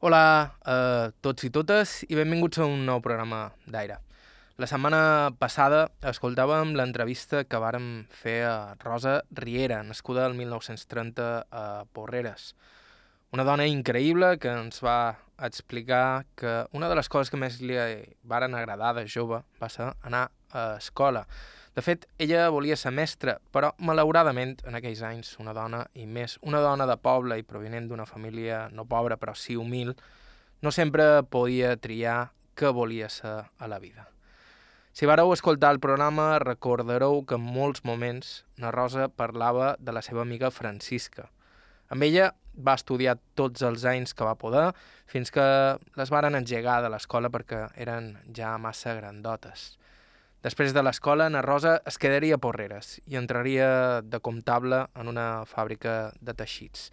Hola a tots i totes i benvinguts a un nou programa d'Aire. La setmana passada escoltàvem l'entrevista que vàrem fer a Rosa Riera, nascuda el 1930 a Porreres. Una dona increïble que ens va explicar que una de les coses que més li varen agradar de jove va ser anar a escola. De fet, ella volia ser mestra, però malauradament en aquells anys una dona, i més una dona de poble i provenent d'una família no pobra però sí humil, no sempre podia triar què volia ser a la vida. Si vareu escoltar el programa, recordareu que en molts moments na Rosa parlava de la seva amiga Francisca. Amb ella va estudiar tots els anys que va poder, fins que les varen engegar de l'escola perquè eren ja massa grandotes. Després de l'escola, na Rosa es quedaria a Porreres i entraria de comptable en una fàbrica de teixits.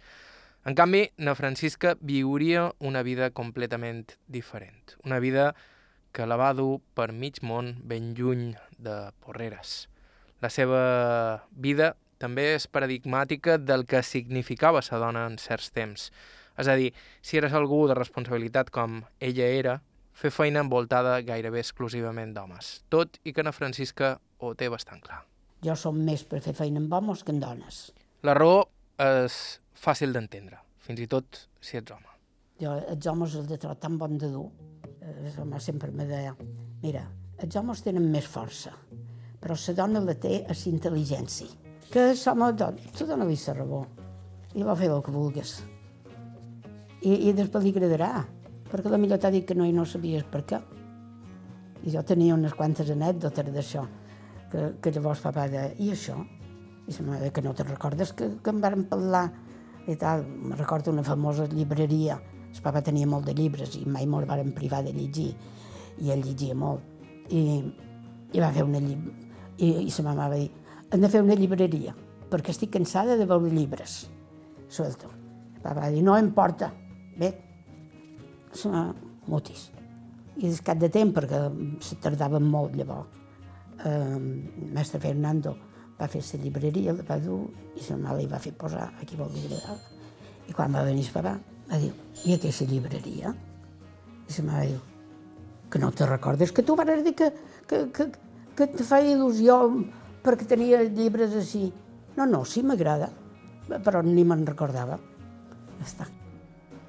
En canvi, na Francisca viuria una vida completament diferent. Una vida que la va dur per mig món ben lluny de Porreres. La seva vida també és paradigmàtica del que significava ser dona en certs temps. És a dir, si eres algú de responsabilitat com ella era, fer feina envoltada gairebé exclusivament d'homes, tot i que na Francisca ho té bastant clar. Jo som més per fer feina amb homes que amb dones. La raó és fàcil d'entendre, fins i tot si ets home. Jo els homes els de trobar tan bon de dur. Eh, home sempre me deia, mira, els homes tenen més força, però la dona la té a la intel·ligència. Que l'home, tu dona-li la raó, i va fer el que vulguis. I, i després li agradarà perquè la millor t'ha dit que no i no sabies per què. I jo tenia unes quantes anècdotes d'això, que, que llavors papa deia, i això? I la mare que no te'n recordes que, que em varen parlar i tal. Me recordo una famosa llibreria. El papa tenia molt de llibres i mai molt varen privar de llegir. I ell llegia molt. I, i va fer una llibre... I, i sa mama va dir, hem de fer una llibreria, perquè estic cansada de veure llibres. Suelto. El papa va dir, no importa. Bé, sonar mutis. I des cap de temps, perquè se tardava molt llavors, eh, mestre Fernando va fer la llibreria, la va dur, i mare li va fer posar aquí vol llibreria. I quan va venir el papà, va dir, i aquesta llibreria? I la mare diu, que no te recordes, que tu vas dir que, que, que, que te feia il·lusió perquè tenia llibres així. No, no, sí m'agrada, però ni me'n recordava. Ja està.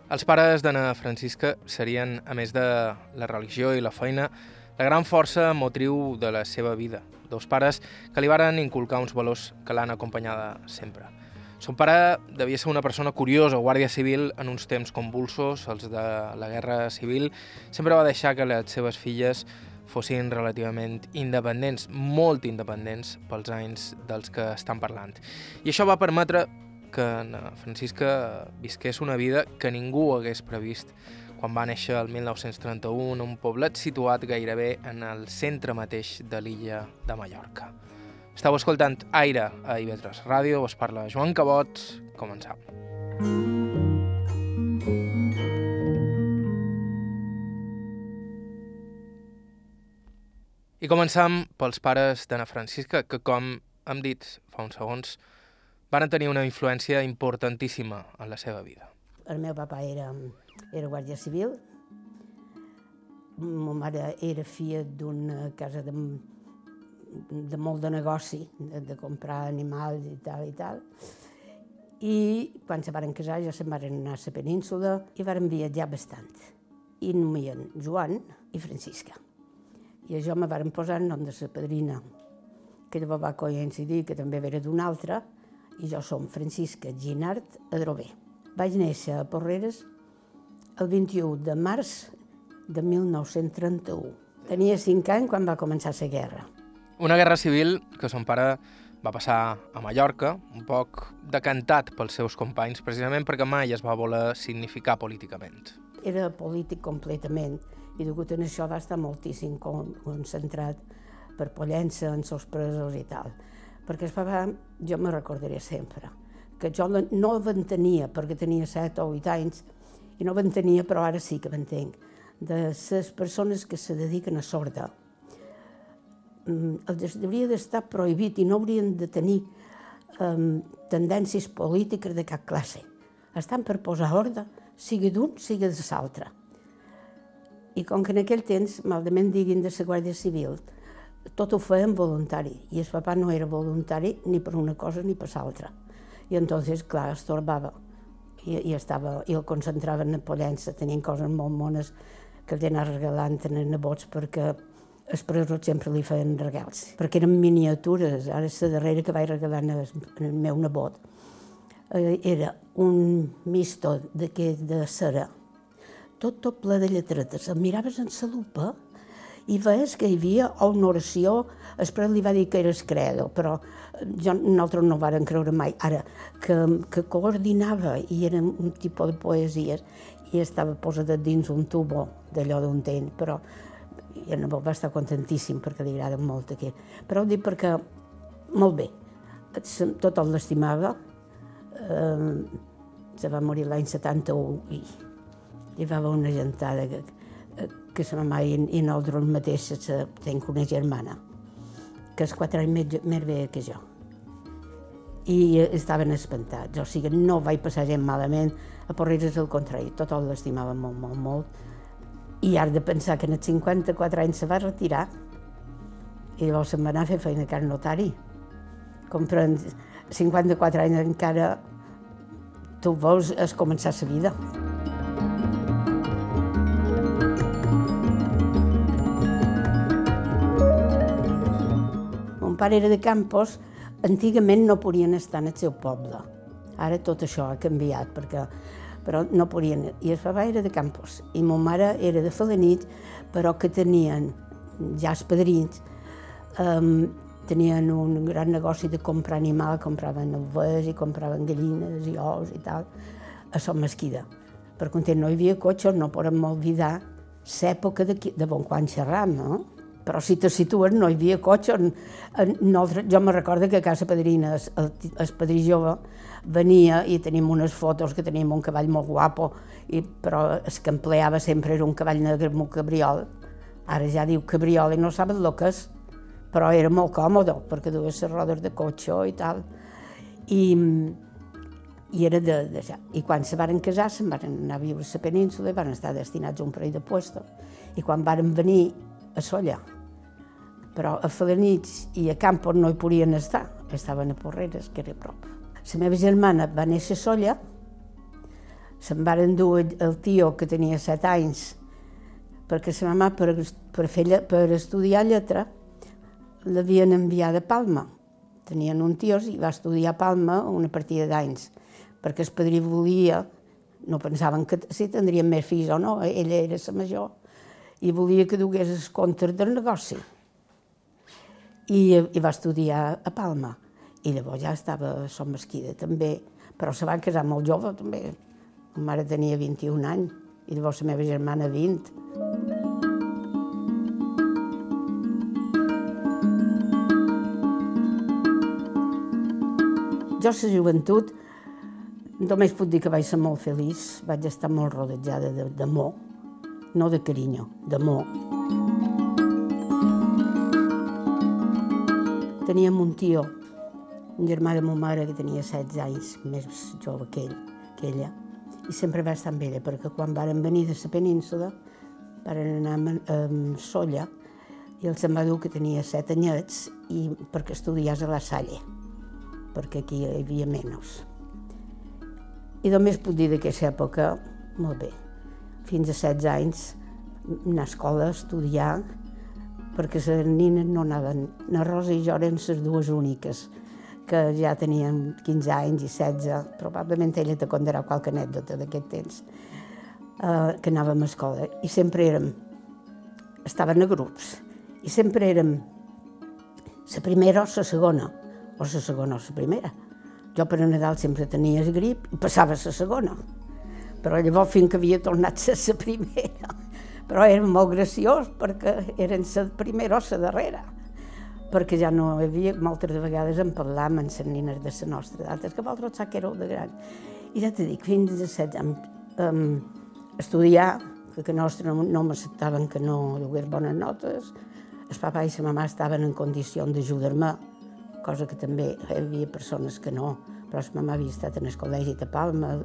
Els pares d'Anna Francisca serien, a més de la religió i la feina, la gran força motriu de la seva vida. Dos pares que li varen inculcar uns valors que l'han acompanyada sempre. Son pare devia ser una persona curiosa, guàrdia civil en uns temps convulsos, els de la Guerra Civil. Sempre va deixar que les seves filles fossin relativament independents, molt independents pels anys dels que estan parlant. I això va permetre que na Francisca visqués una vida que ningú hagués previst quan va néixer el 1931 en un poblet situat gairebé en el centre mateix de l'illa de Mallorca. Estau escoltant Aire a IB3 Ràdio, us parla Joan Cabot, començam. I començam pels pares d'Anna Francisca, que com hem dit fa uns segons, van tenir una influència importantíssima en la seva vida. El meu papa era, era guàrdia civil, ma mare era filla d'una casa de, de molt de negoci, de, de comprar animals i tal i tal, i quan se varen casar ja se'n varen anar a la península i varen viatjar bastant. I nomien Joan i Francisca. I això me varen posar en nom de la padrina, que llavors va coincidir que també era d'una altra, i jo som Francisca Ginart Adrobé. Vaig néixer a Porreres el 21 de març de 1931. Tenia 5 anys quan va començar la guerra. Una guerra civil que son pare va passar a Mallorca, un poc decantat pels seus companys, precisament perquè mai es va voler significar políticament. Era polític completament i degut a això va estar moltíssim concentrat per Pollença, en els presos i tal perquè el papà, jo me recordaré sempre, que jo no l'entenia perquè tenia 7 o 8 anys, i no l'entenia, però ara sí que m'entenc, de les persones que se dediquen a sorda. Mm, els hauria d'estar prohibit i no haurien de tenir um, tendències polítiques de cap classe. Estan per posar ordre sigui d'un, sigui de l'altre. I com que en aquell temps, malament diguin de la Guàrdia Civil, tot ho feien voluntari, i el papà no era voluntari ni per una cosa ni per l'altra. I entonces, clar, es torbava i, i, estava, i el concentrava en Pollença, tenien coses molt mones que el d'anar regalant a nebots perquè els presos sempre li feien regals, perquè eren miniatures. Ara la darrera que vaig regalar al meu nebot eh, era un misto d'aquest de cera, tot, tot ple de lletretes. El miraves en la lupa i veies que hi havia una oració, després li va dir que era el credo, però jo, nosaltres no varen creure mai. Ara, que, que coordinava i era un tipus de poesies i estava posat dins un tubo d'allò d'un ten, però i el nebot va estar contentíssim perquè li agrada molt aquí. Però ho dic perquè, molt bé, tothom l'estimava, eh, se va morir l'any 71 i hi va haver una gentada que, que sa mamà i, i nosaltres mateixes tenc una germana, que és quatre anys més, més bé que jo. I estaven espantats, o sigui, no vaig passar gent malament, a Porreres al contrari, tothom l'estimava molt, molt, molt, i has de pensar que en els 54 anys se va retirar i llavors se'n va anar a fer feina Can Notari. Comprèn, 54 anys encara tu vols és començar la vida. Pare era de Campos, antigament no podien estar en el seu poble. Ara tot això ha canviat, perquè però no podien. I el papa era de Campos i ma mare era de Falanit, però que tenien ja els padrins, um, tenien un gran negoci de comprar animal, compraven ovelles i compraven gallines i ous i tal, a Som Mesquida. Per content no hi havia cotxes, no podem oblidar l'època de, de bon quan xerram, no? Però si te situes, no hi havia cotxes. No, jo me recordo que a casa padrina, el, el padrí jove, venia i tenim unes fotos que tenim un cavall molt guapo, i, però el que empleava sempre era un cavall negre un cabriol. Ara ja diu cabriol i no saben el que és, però era molt còmode perquè duia les rodes de cotxe i tal. I, i era de, de ja. I quan se varen casar, se'n van anar a viure a la península i van estar destinats a un parell de puestos. I quan varen venir a Solla, però a Falanits i a Campos no hi podien estar, estaven a Porreres, que era prop. La meva germana va néixer a Solla, se'n van dur el tio que tenia set anys, perquè sa mamà per, per, fer, per estudiar lletra l'havien enviat a Palma. Tenien un tio i va estudiar a Palma una partida d'anys, perquè el padrí volia, no pensaven que si tindrien més fills o no, ella era la major, i volia que dugués els comptes del negoci. I, i va estudiar a Palma i llavors ja estava Som Mesquida també, però se va casar molt jove també. Ma mare tenia 21 anys i llavors la meva germana 20. Jo, la joventut, només puc dir que vaig ser molt feliç, vaig estar molt rodejada d'amor, no de carinyo, d'amor. Teníem un tio un germà de ma mare que tenia 16 anys, més jove que ell, que ella, i sempre va estar amb ella, perquè quan varen venir de la península, varen anar a, Solla, i el se'n va dur que tenia 7 anyets i perquè estudiés a la Salle, perquè aquí hi havia menys. I només puc dir d'aquesta època, molt bé, fins a 16 anys, anar a escola, estudiar, perquè les nines no anaven, na Rosa i jo eren les dues úniques que ja tenien 15 anys i 16, probablement ella te contarà qualque anècdota d'aquest temps, eh, que anàvem a escola. I sempre érem, estaven a grups, i sempre érem la primera o la segona, o la segona o la primera. Jo per a Nadal sempre tenia grip i passava la segona. Però llavors fins que havia tornat a ser la primera. Però era molt graciós perquè eren la primera o la darrera perquè ja no hi havia, moltes de vegades en parlàvem amb les nines de la nostra edat, és que vosaltres sap que éreu de gran. I ja t'he dit, fins a 16 anys, um, estudiar, que, que nostre no, no m'acceptaven que no dugués bones notes, el papa i la mamà estaven en condició d'ajudar-me, cosa que també hi havia persones que no, però la mamà havia estat en el col·legi de Palma,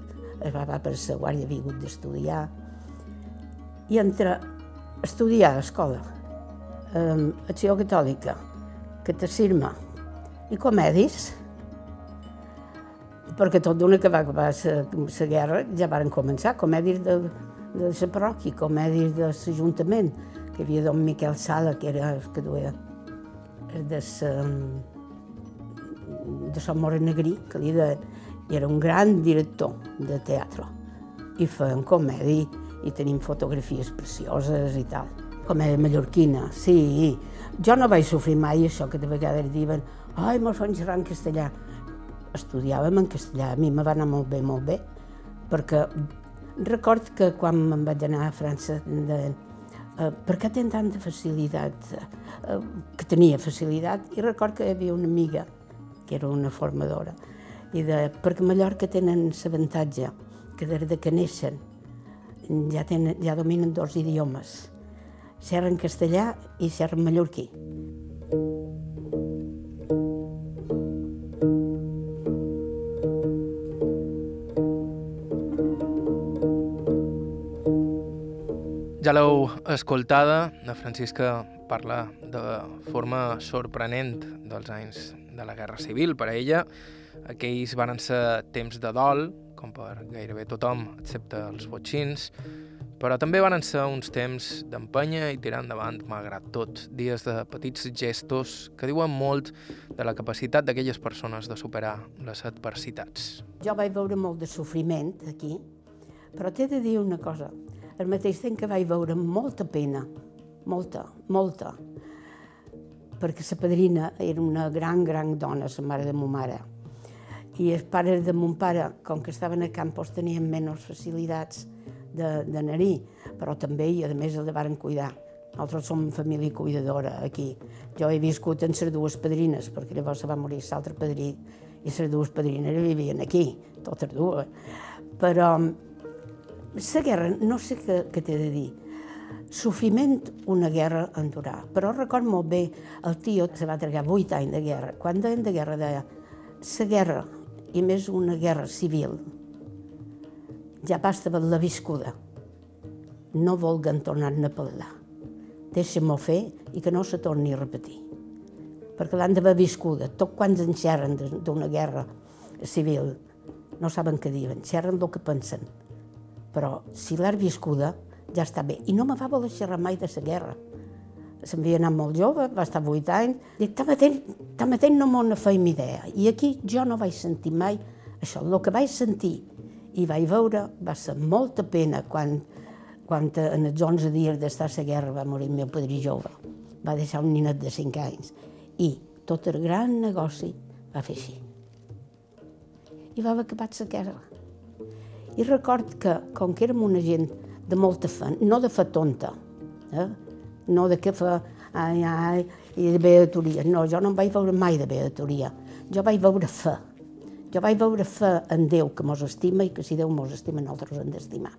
el papa per la guàrdia havia hagut d'estudiar. I entre estudiar a l'escola, eh, acció catòlica, catecisme i comèdis, perquè tot d'una que va acabar la guerra ja varen començar, comèdis de, de la parròquia, comèdis de l'Ajuntament, que hi havia don Miquel Sala, que era el que duia de sa, de Sant Morenegrí, que li i era un gran director de teatre. I feien comèdia i tenim fotografies precioses i tal. Comèdia mallorquina, sí. Jo no vaig sofrir mai això que de vegades diuen ai, me'l fan xerrar en castellà. Estudiàvem en castellà, a mi me va anar molt bé, molt bé, perquè record que quan me'n vaig anar a França deien eh, per què tenen tanta facilitat? Eh, que tenia facilitat, i record que hi havia una amiga, que era una formadora, i de, perquè a Mallorca tenen l'avantatge que des de que neixen ja, tenen, ja dominen dos idiomes, xerren castellà i xerren mallorquí. Ja l'heu escoltada, la Francisca parla de forma sorprenent dels anys de la Guerra Civil. Per a ella, aquells van ser temps de dol, com per gairebé tothom, excepte els botxins, però també van ser uns temps d'empenya i tirar endavant, malgrat tot, dies de petits gestos que diuen molt de la capacitat d'aquelles persones de superar les adversitats. Jo vaig veure molt de sofriment aquí, però t'he de dir una cosa, al mateix temps que vaig veure molta pena, molta, molta, perquè la padrina era una gran, gran dona, la mare de ma mare, i els pares de mon pare, com que estaven a campos, tenien menys facilitats d'anar-hi, però també, i a més, el varen cuidar. Nosaltres som família cuidadora aquí. Jo he viscut en les dues padrines, perquè llavors se va morir l'altre padrí, i les dues padrines vivien aquí, totes dues. Però la guerra, no sé què, què t'he de dir, sofriment una guerra en durar. Però record molt bé, el tio se va tregar vuit anys de guerra. Quan deien de guerra deia, la guerra i més una guerra civil, ja basta per la viscuda. No volguen tornar-ne a parlar. Deixem-ho fer i que no se torni a repetir. Perquè l'han d'haver viscuda. Tot quan en xerren d'una guerra civil, no saben què diuen, xerren el que pensen. Però si l'ha viscuda, ja està bé. I no me va voler xerrar mai de la guerra s'havia anat molt jove, va estar vuit anys. Dic, tanmateix, tanmateix no m'ho feim idea. I aquí jo no vaig sentir mai això. El que vaig sentir i vaig veure va ser molta pena quan, quan en els 11 dies d'estar a la guerra va morir el meu padrí jove. Va deixar un ninet de 5 anys. I tot el gran negoci va fer així. I va haver acabat la guerra. I record que, com que érem una gent de molta fe, no de fe tonta, eh? No de què fa, ai, ai, i de beatoria. No, jo no em vaig veure mai de beatoria. Jo vaig veure fe. Jo vaig veure fe en Déu que mos estima i que si Déu mos estima nosaltres hem d'estimar.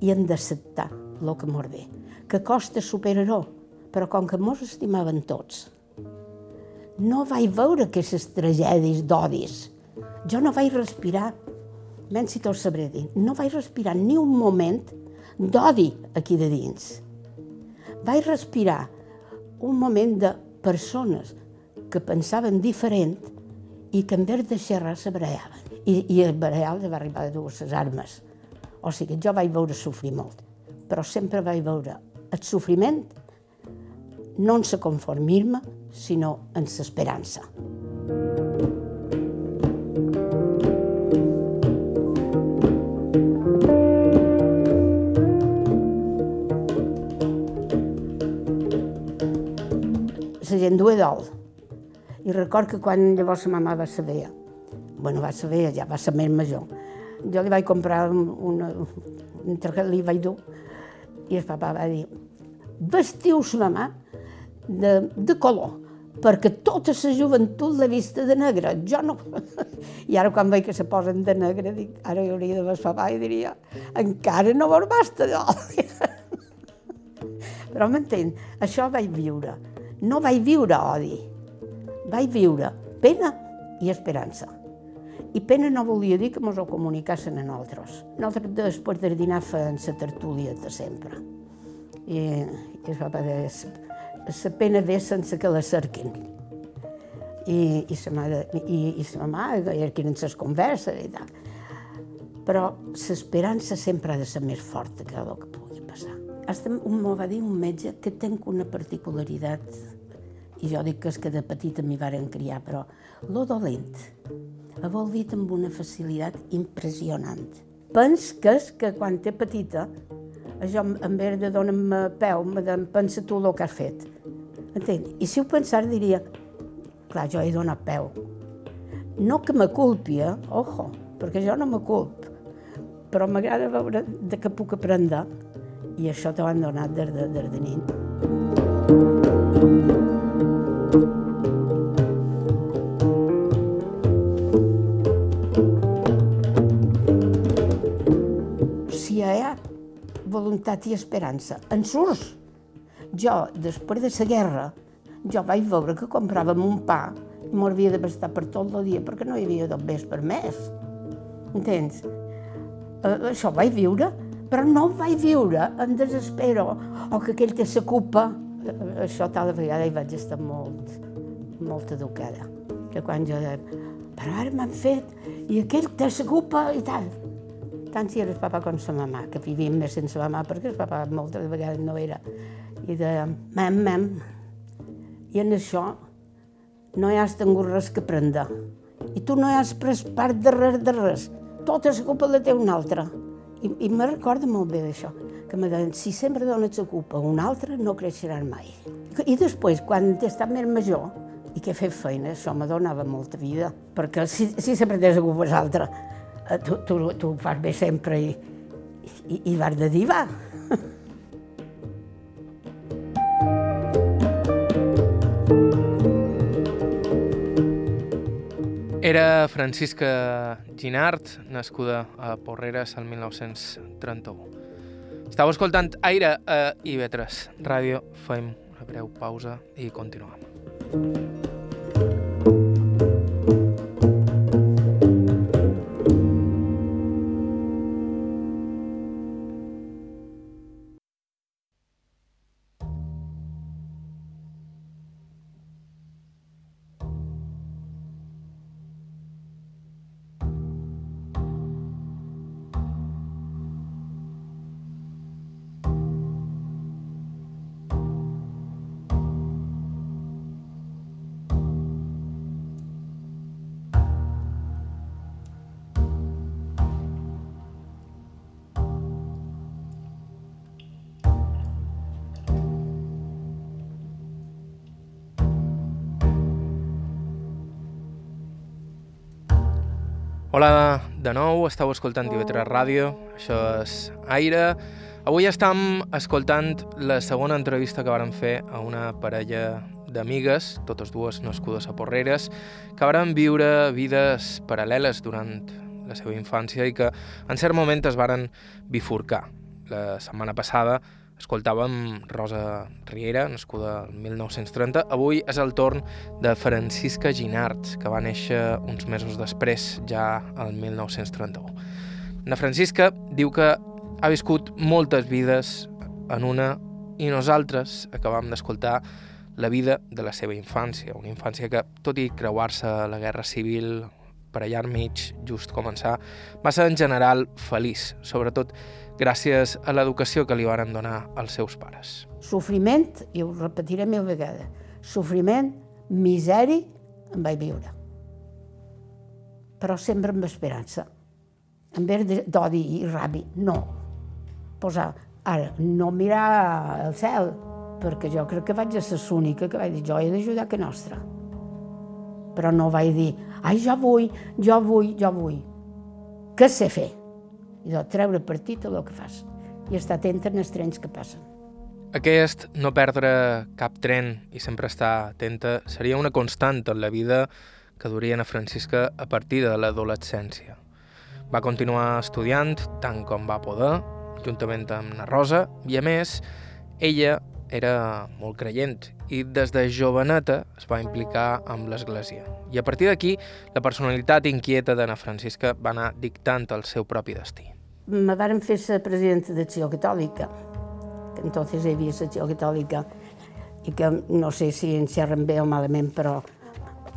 I hem d'acceptar el que mos ve. Que costa superar-ho, però com que mos estimaven tots, no vaig veure aquestes tragèdies d'odis. Jo no vaig respirar, menys si tot sabré dir, no vaig respirar ni un moment d'odi aquí de dins vaig respirar un moment de persones que pensaven diferent i que en vez de xerrar se bareaven. I, i el bareal va arribar a dur les armes. O sigui, jo vaig veure sofrir molt, però sempre vaig veure el sofriment no en la conformisme, sinó en l'esperança. Gent duia dol. I record que quan llavors la mama va saber, bueno, va saber, ja va ser més major, jo li vaig comprar una, un target, li vaig dur, i el papa va dir, vestiu la mamà de, de color, perquè tota la joventut l'ha vista de negre, jo no. I ara quan veig que se posen de negre, dic, ara hi hauria de papa i diria, encara no vos basta d'oli. Però m'entén, això vaig viure no vaig viure odi, vaig viure pena i esperança. I pena no volia dir que mos ho comunicassin a nosaltres. Nosaltres després del dinar feien la tertúlia de sempre. I, i es va dir, la pena ve sense que la cerquin. I, i sa mare, i, i sa i aquí en les converses i tal. Però l'esperança sempre ha de ser més forta que el que passar. Hasta m'ho va dir un metge que tenc una particularitat, i jo dic que és que de petita m'hi varen criar, però lo dolent ha volvit amb una facilitat impressionant. Pens que és que quan té petita, jo en vez de donar-me peu, me de, pensa tu el que has fet. Entens? I si ho pensar diria, clar, jo he donat peu. No que me culpi, eh? ojo, perquè jo no me culp, però m'agrada veure de què puc aprendre i això t'ho han donat des de, des de nit. Si hi ha voluntat i esperança, en surts. Jo, després de la guerra, jo vaig veure que compràvem un pa i m'ho havia de bastar per tot el dia perquè no hi havia dos per més. Entens? Eh, això vaig viure, però no vaig viure en desespero o que aquell te s'ocupa. Eh, això tal vegada hi vaig estar molt, molt educada. Que quan jo deia, però ara m'han fet, i aquell te s'ocupa i tal. Tant si era el papa com la mamà, que vivíem més sense la mamà, perquè el papa moltes vegades no era. I de, mem, mem, i en això no hi has tingut res que prendre. I tu no hi has pres part de res, de res tota la culpa la té un altre. I, i me recorda molt bé d'això, que me deien, si sempre dones la culpa a un altre, no creixeran mai. I després, quan he estat més major, i que fet feina, això me donava molta vida, perquè si, si sempre tens la culpa a l'altre, eh, tu, tu, tu ho fas bé sempre i, i, i vas de dir, va. Era Francisca Ginart, nascuda a Porreres el 1931. Estau escoltant Aire a IB3 Ràdio. Fem una breu pausa i continuem. Hola de nou, estàu escoltant TV3 Ràdio, això és Aire. Avui estem escoltant la segona entrevista que vàrem fer a una parella d'amigues, totes dues nascudes a Porreres, que varen viure vides paral·leles durant la seva infància i que en cert moment es varen bifurcar. La setmana passada Escoltàvem Rosa Riera, nascuda el 1930. Avui és el torn de Francisca Ginart, que va néixer uns mesos després, ja el 1931. Na Francisca diu que ha viscut moltes vides en una i nosaltres acabam d'escoltar la vida de la seva infància, una infància que, tot i creuar-se la Guerra Civil per allà enmig, just començar, va ser en general feliç, sobretot gràcies a l'educació que li varen donar els seus pares. Sofriment, i ho repetiré mil vegades, sofriment, miseri, em vaig viure. Però sempre amb esperança. En vez d'odi i rabi, no. Posar, ara, no mirar al cel, perquè jo crec que vaig ser l'única que vaig dir, jo he d'ajudar que nostra. Però no vaig dir, ai, jo vull, jo vull, jo vull. Què sé fer? I de treure partit a el que fas i estar atenta en els trens que passen. Aquest no perdre cap tren i sempre estar atenta seria una constant en la vida que duria a Francisca a partir de l'adolescència. Va continuar estudiant tant com va poder, juntament amb na Rosa, i a més, ella era molt creient i des de joveneta es va implicar amb l'Església. I a partir d'aquí, la personalitat inquieta d'Anna Francisca va anar dictant el seu propi destí. Me varen fer ser presidenta d'Acció Catòlica, que entonces hi havia l'Acció Catòlica, i que no sé si en xerren bé o malament, però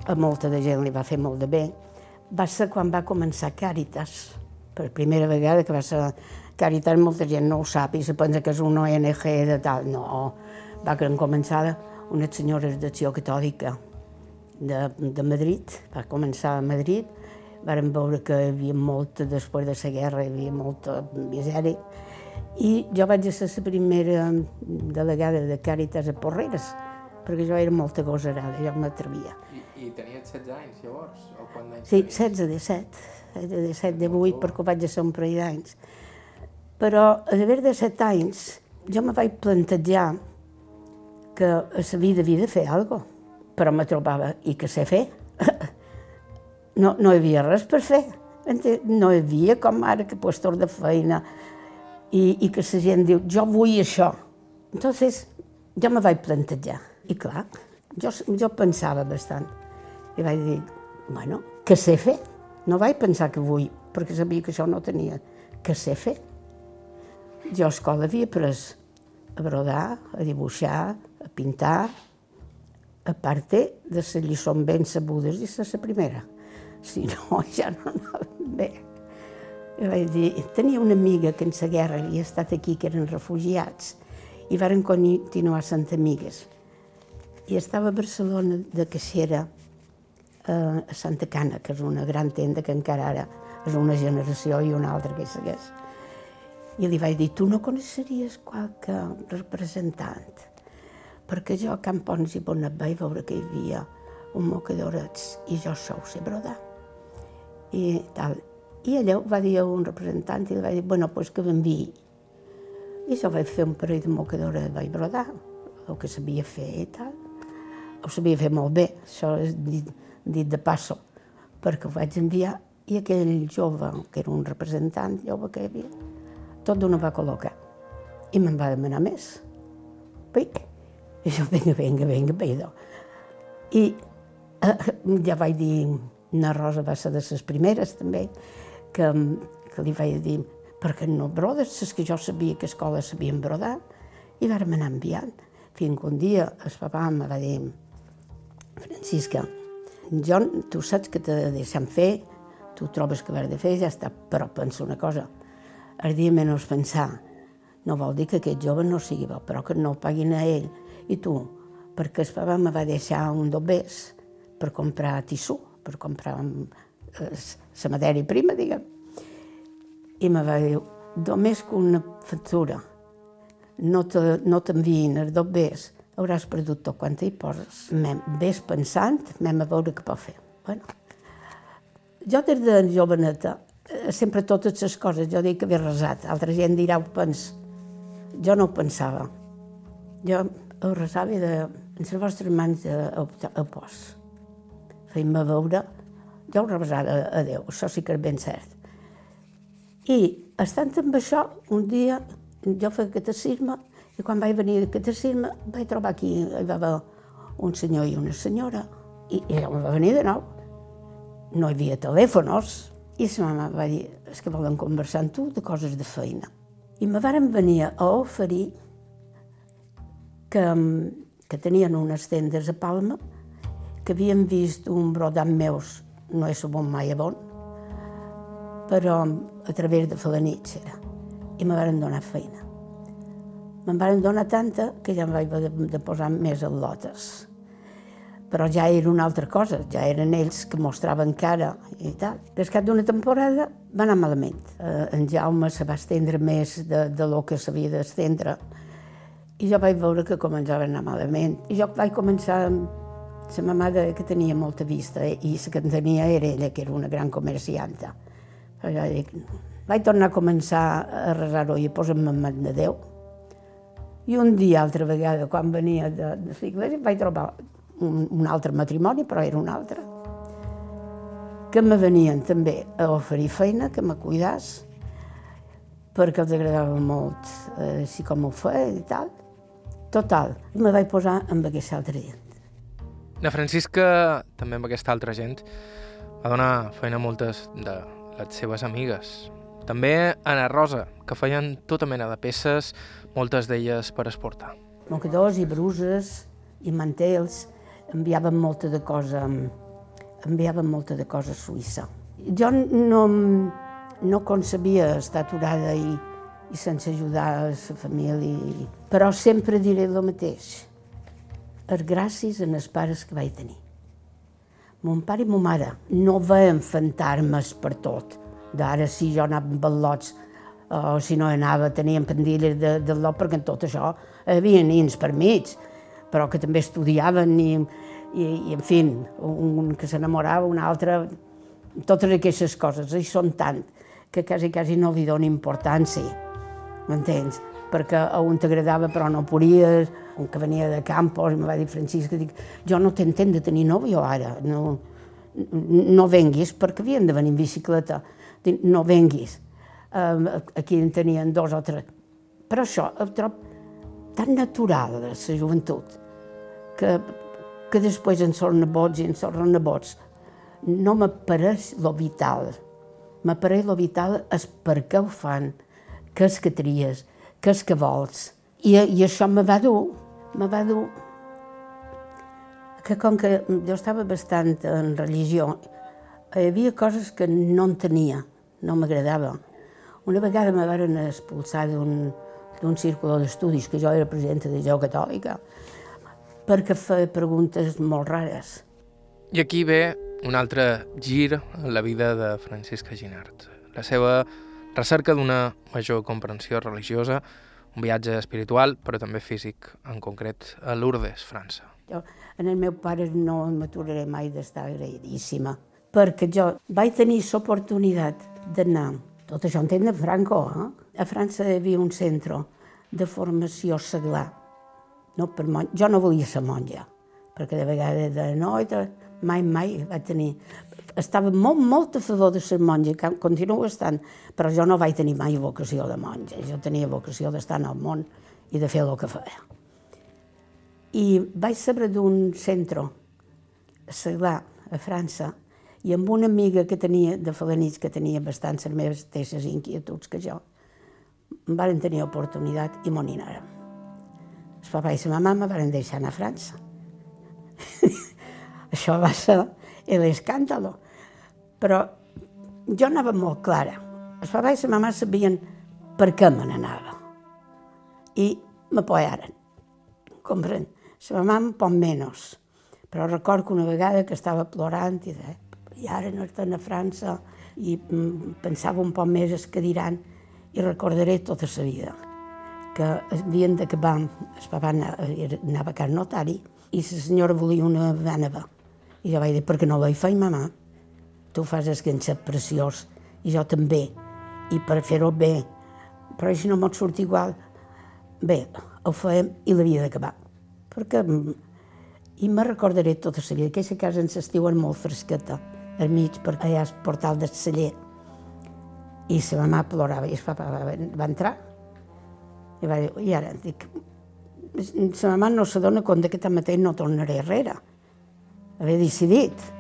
a molta de gent li va fer molt de bé. Va ser quan va començar Càritas, per primera vegada que va ser Caritat molta gent no ho sap i se pensa que és una ONG de tal. No, va començar unes senyores d'acció catòlica de, de Madrid, va començar a Madrid, varen veure que hi havia molta, després de la guerra, hi havia molta misèria, i jo vaig ser la primera delegada de Càritas a Porreres, perquè jo era molt agosarada, jo m'atrevia. I, I tenies 16 anys llavors? O quan sí, 16, 17, 17, 18, perquè vaig ser un parell d'anys. Però a d'haver de set anys jo me vaig plantejar que a la vida havia de fer alguna cosa, però me trobava, i que sé fer? no, no hi havia res per fer. No hi havia com ara que puestos de feina i, i que la gent diu, jo vull això. Entonces, jo me vaig plantejar. I clar, jo, jo pensava bastant. I vaig dir, bueno, que sé fer. No vaig pensar que vull, perquè sabia que això no tenia. Que sé fer. Jo a escola havia après a brodar, a dibuixar, a pintar, a part de les lliçons ben sabudes i la primera. Si no, ja no anava bé. I vaig dir, tenia una amiga que en la guerra havia estat aquí, que eren refugiats, i varen continuar sent amigues. I estava a Barcelona de caixera a Santa Cana, que és una gran tenda que encara ara és una generació i una altra que segueix. I li vaig dir, tu no coneixeries qualque representant? Perquè jo a Can Pons i Bonet vaig veure que hi havia un mocadorets i jo ho sé brodar. I tal. I allò va dir un representant i va dir, bueno, pues que m'enviï. I jo vaig fer un parell de mocadores, vaig brodar, el que sabia fer i tal. Ho sabia fer molt bé, això és dit, dit de passo, perquè ho vaig enviar i aquell jove, que era un representant jove que hi havia, tot d'una va col·locar. I me'n va demanar més. Pic. I jo, vinga, vinga, vinga, vinga. I eh, ja vaig dir, na Rosa va ser de les primeres també, que, que li vaig dir, perquè no brodes, és que jo sabia que a escola sabien brodar, i vam anar enviant. Fins que un dia el papà em va dir, Francisca, jo, tu saps que t'he deixat fer, tu trobes que haver de fer, ja està, però penso una cosa, el dia menys pensar, no vol dir que aquest jove no sigui bo, però que no el paguin a ell. I tu, perquè el papa me va deixar un dobbers per comprar tissú, per comprar la eh, matèria prima, diguem. I me va dir, només que una factura no t'enviïn els dobbers, hauràs perdut tot quan hi poses. Ves pensant, anem a veure què pot fer. Bueno, jo des de joveneta Eh, sempre totes les coses, jo dic que havia resat, altra gent dirà ho pens. Jo no ho pensava. Jo ho resava de, en les vostres mans a, a, a pos. Feim-me veure, jo ho resava a, Déu, això sí que és ben cert. I estant amb això, un dia jo feia catecisme, i quan vaig venir de catecisme vaig trobar aquí, hi va haver un senyor i una senyora, i, i va venir de nou. No hi havia telèfons, i la mama va dir, és que volen conversar amb tu de coses de feina. I me varen venir a oferir que, que tenien unes tendes a Palma, que havien vist un brodant meus, no he sabut mai bon, però a través de Falanits era. I me varen donar feina. Me'n varen donar tanta que ja em vaig de, de posar més en lotes però ja era una altra cosa, ja eren ells que mostraven cara i tal. Des d'una temporada va anar malament. Eh, en Jaume se va estendre més de, de lo que s'havia d'estendre i jo vaig veure que començava a anar malament. I jo vaig començar la mamada que tenia molta vista eh, i la que en tenia era ella, que era una gran comercianta. Però dic, vaig tornar a començar a resar-ho i posar-me en mat de Déu. I un dia, altra vegada, quan venia de, de l'església, vaig trobar un, un altre matrimoni, però era un altre, que me venien també a oferir feina, que me cuidàs, perquè els agradava molt eh, així com ho feia i tal. Total, me vaig posar amb aquesta altra gent. La Francisca, també amb aquesta altra gent, va donar feina a moltes de les seves amigues. També a la Rosa, que feien tota mena de peces, moltes d'elles per exportar. Mocadors i bruses i mantels, enviaven molta de cosa, enviaven molta de cosa a Suïssa. Jo no, no concebia estar aturada i, i sense ajudar la família, però sempre diré el mateix. Els gràcies en els pares que vaig tenir. Mon pare i ma mare no veien fantasmes per tot. D'ara si jo anava amb balots o si no anava tenien pendilles de, de lot perquè en tot això hi havia nins per mig, però que també estudiaven i, i, i en fi, un, que s'enamorava, un altre, totes aquestes coses, i són tant que quasi, quasi no li dono importància, m'entens? Perquè a un t'agradava però no podies, un que venia de Campos, em va dir Francisca, dic, jo no t'entenc de tenir nòvio ara, no, no venguis, perquè havien de venir en bicicleta, dic, no venguis, um, aquí en tenien dos o tres. Però això ho trobo tan natural, la joventut, que, que després en són nebots i en són nebots, no m'apareix lo vital. M'apareix lo vital és per què ho fan, què és que tries, què és que vols. I, i això me va dur, me va dur que com que jo estava bastant en religió, hi havia coses que no en tenia, no m'agradava. Una vegada me van expulsar d'un círculo d'estudis, que jo era presidenta de Geo Catòlica, perquè feia preguntes molt rares. I aquí ve un altre gir en la vida de Francisca Ginart. La seva recerca d'una major comprensió religiosa, un viatge espiritual, però també físic, en concret a Lourdes, França. Jo, en el meu pare no m'aturaré mai d'estar agraïdíssima, perquè jo vaig tenir l'oportunitat d'anar, tot això entenc de Franco, eh? a França hi havia un centre de formació seglar, no per mon... jo no volia ser monja, perquè de vegades de noia, mai, mai vaig tenir... Estava molt, molt a favor de ser monja, que continuo estant, però jo no vaig tenir mai vocació de monja, jo tenia vocació d'estar en el món i de fer el que feia. I vaig saber d'un centre a Seglar, a França, i amb una amiga que tenia de Falanits, que tenia bastants les meves mateixes inquietuds que jo, em van tenir oportunitat i m'ho anàrem. El papa i la mama van deixar anar a França. Això va ser l'escàndalo. Però jo anava molt clara. El papa i la mama sabien per què me n'anava. I m'apoyaren. Comprèn? La mama un poc menys. Però recordo que una vegada que estava plorant i deia, i ara no estan a França, i pensava un poc més es que diran, i recordaré tota la vida que havien d'acabar, el papa anava a casa notari, i la senyora volia una vànava. I jo vaig dir, perquè no la hi faig, mamà? Tu fas el ganxet preciós, i jo també, i per fer-ho bé, però així no m'ho surt igual. Bé, ho fèiem i l'havia d'acabar. Perquè i me recordaré tota la vida. Aquesta casa en l'estiu és molt fresqueta, al mig, perquè allà és portal del celler. I la mamà plorava, i el papa va, va entrar, i va dir, i ara, dic, la mamà no se dona compte que tanmateix no tornaré enrere. Havia decidit.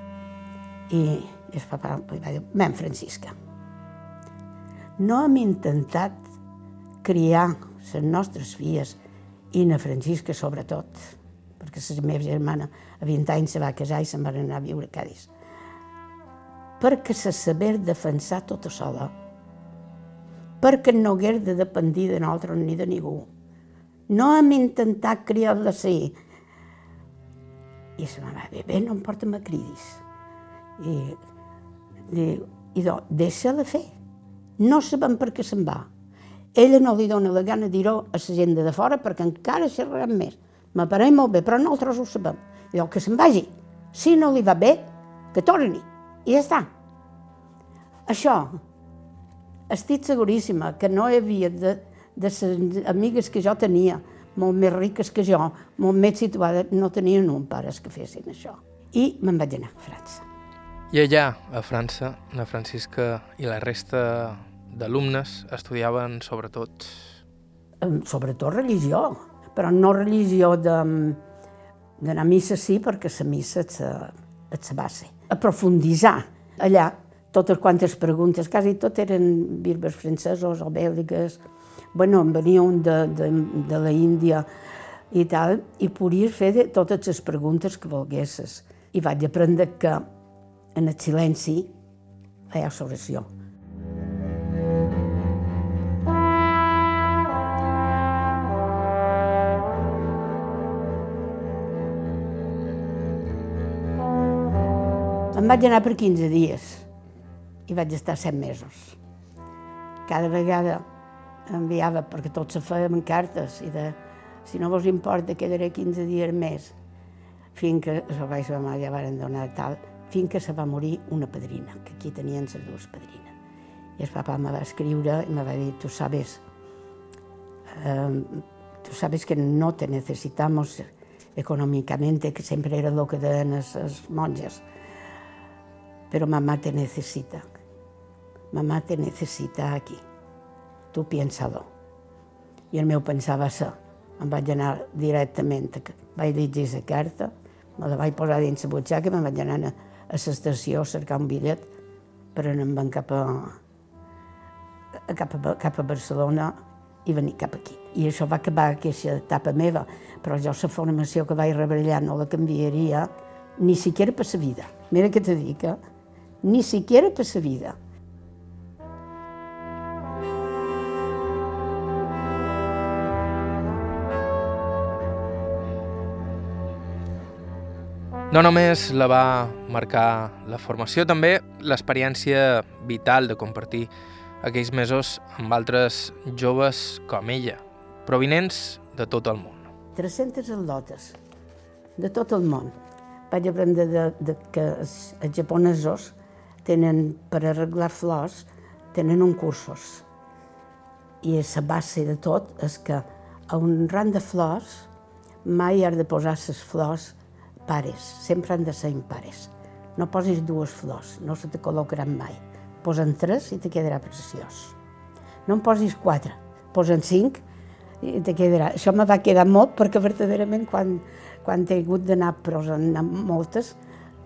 I, i el papa va dir, men, Francisca, no hem intentat criar les nostres filles, i na Francisca sobretot, perquè la meva germana a 20 anys se va casar i se'n va anar a viure a Cádiz, perquè se saber defensar tota sola, perquè no hagués de dependir de nosaltres ni de ningú. No hem intentat criar-la ser. I se va dir, bé, no em porta me cridis. I, i, i do, deixa-la fer. No sabem per què se'n va. Ella no li dona la gana dir-ho a la gent de fora perquè encara xerraran més. M'apareix molt bé, però nosaltres ho sabem. I que se'n vagi. Si no li va bé, que torni. I ja està. Això, estic seguríssima que no hi havia de, de les amigues que jo tenia, molt més riques que jo, molt més situades, no tenien un pares que fessin això. I me'n vaig anar a França. I allà, a França, la Francisca i la resta d'alumnes estudiaven sobretot... Sobretot religió, però no religió d'anar a missa sí, perquè la missa és la, és la base. Aprofunditzar allà totes quantes preguntes, quasi tot eren birbes francesos o bèl·liques, bueno, en venia un de, de, de la Índia i tal, i podies fer de totes les preguntes que volguessis. I vaig aprendre que en el silenci ha solució. Em vaig anar per 15 dies i vaig estar 7 mesos. Cada vegada enviava, perquè tots se feien cartes, i de, si no vos importa, quedaré 15 dies més, fins que el papa i la mare ja van donar tal, fins que se va morir una padrina, que aquí tenien les dues padrines. I el papa me va escriure i me va dir, tu sabes, eh, tu sabes que no te necesitamos económicamente, que sempre era lo que deien les monges, pero mamá te necesita. Mamá te necessita aquí. Tu piensa-lo. I el meu pensava ser. Em vaig anar directament, vaig llegir la carta, me la vaig posar dins la butxaca i me'n vaig anar a, a l'estació a cercar un bitllet per anar cap a, cap a, cap a Barcelona i venir cap aquí. I això va acabar aquesta etapa meva, però jo la formació que vaig rebre allà no la canviaria ni siquiera per la vida. Mira què te dic, eh? ni siquiera per la vida. No només la va marcar la formació, també l'experiència vital de compartir aquells mesos amb altres joves com ella, provinents de tot el món. 300 atlotes de tot el món. Vaig aprendre de, de que els, els japonesos tenen, per arreglar flors, tenen un cursos. I la base de tot és que a un ram de flors mai has de posar les flors pares, sempre han de ser impares. No posis dues flors, no se te col·locaran mai. Posen tres i te quedarà preciós. No en posis quatre, posen cinc i te quedarà. Això me va quedar molt perquè verdaderament quan, quan he hagut d'anar posant moltes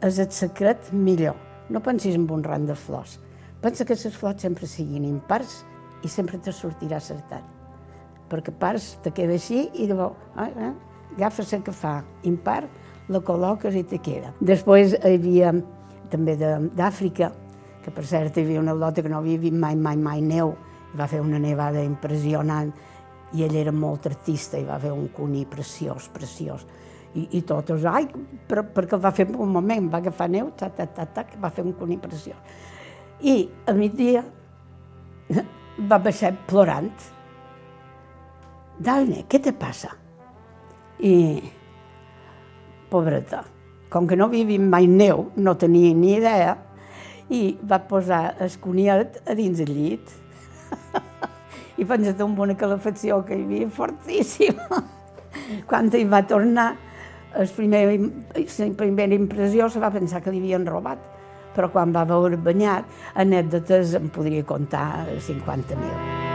és el secret millor. No pensis en un ram de flors. Pensa que les flors sempre siguin impars i sempre te sortirà acertat. Perquè pars te queda així i llavors eh, eh, agafes el que fa impar, la col·loques i te queda. Després hi havia també d'Àfrica, que per cert hi havia una lota que no havia vist mai, mai, mai neu, va fer una nevada impressionant i ell era molt artista i va fer un cuní preciós, preciós i, i totes, ai, però, perquè va fer un moment, va agafar neu, ta, ta, ta, ta, va fer un cuní preciós. I a migdia va baixar plorant. Dalne, què te passa? I, pobreta, com que no vivim mai neu, no tenia ni idea, i va posar el coniat a dins el llit. I pensa't amb una calefacció que hi havia fortíssima. Quan hi va tornar, el primer, la primera impressió se va pensar que li havien robat, però quan va veure banyat, anècdotes em podria contar 50.000.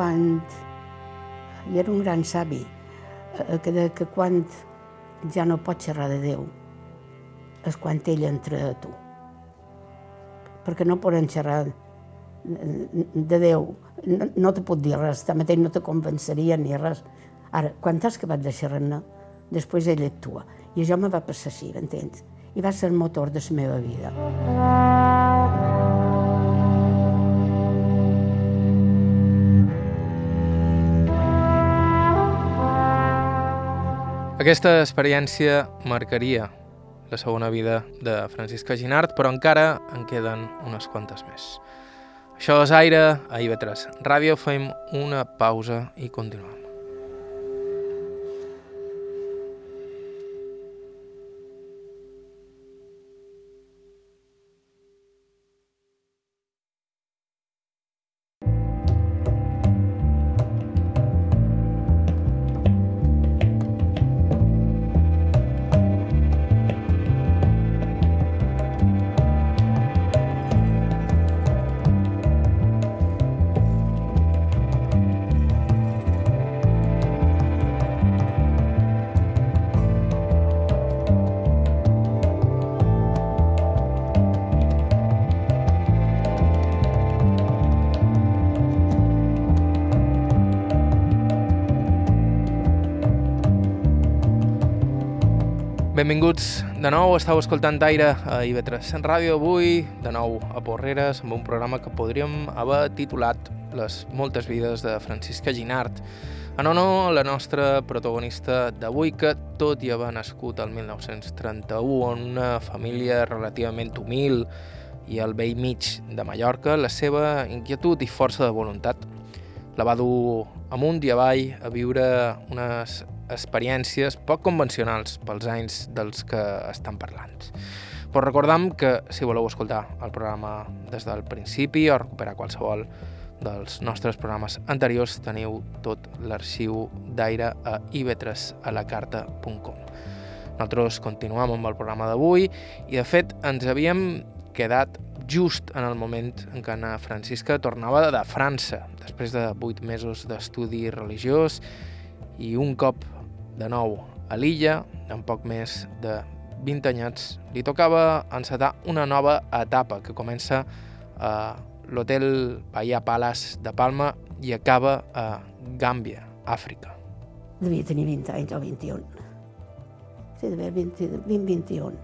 quan hi era un gran savi, Eh, que, que quan ja no pots xerrar de Déu és quan ell entra a tu. Perquè no poden xerrar de Déu, no, no te pot dir res, tanmateix no te convenceria ni res. Ara, quan has acabat de xerrar-ne, després ell actua. I això me va passar així, entens? I va ser el motor de la meva vida. Aquesta experiència marcaria la segona vida de Francisca Ginart, però encara en queden unes quantes més. Això és Aire a IB3 Ràdio. Fem una pausa i continuem. Benvinguts de nou, estàu escoltant Aire a IB3 Ràdio avui, de nou a Porreres, amb un programa que podríem haver titulat Les moltes vides de Francisca Ginart. En honor a la nostra protagonista d'avui, que tot i haver nascut el 1931 en una família relativament humil i al vell mig de Mallorca, la seva inquietud i força de voluntat la va dur amunt i avall a viure unes experiències poc convencionals pels anys dels que estan parlant. Però recordam que si voleu escoltar el programa des del principi o recuperar qualsevol dels nostres programes anteriors teniu tot l'arxiu d'aire a ib3alacarta.com. Nosaltres continuem amb el programa d'avui i de fet ens havíem quedat just en el moment en què Ana Francisca tornava de França, després de vuit mesos d'estudi religiós i un cop de nou a l'illa, en poc més de 20 anyats, li tocava encetar una nova etapa que comença a l'hotel Bahia Palace de Palma i acaba a Gàmbia, Àfrica. Devia tenir 20 anys o 21. Sí, devia 20, 20 21.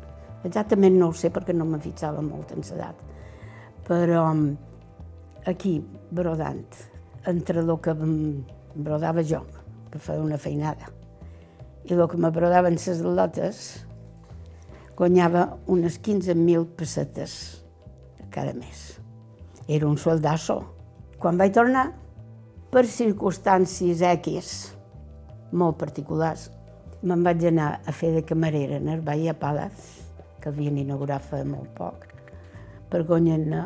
Exactament no ho sé perquè no me fixava molt en l'edat. Però aquí, brodant, entre el que brodava jo, que feia una feinada, i el que me brodaven les lotes, guanyava unes 15.000 pessetes cada mes. Era un soldasso. Quan vaig tornar, per circumstàncies X molt particulars, me'n vaig anar a fer de camarera en el Bahia Palace, que havien inaugurat fa molt poc, per guanyar-ne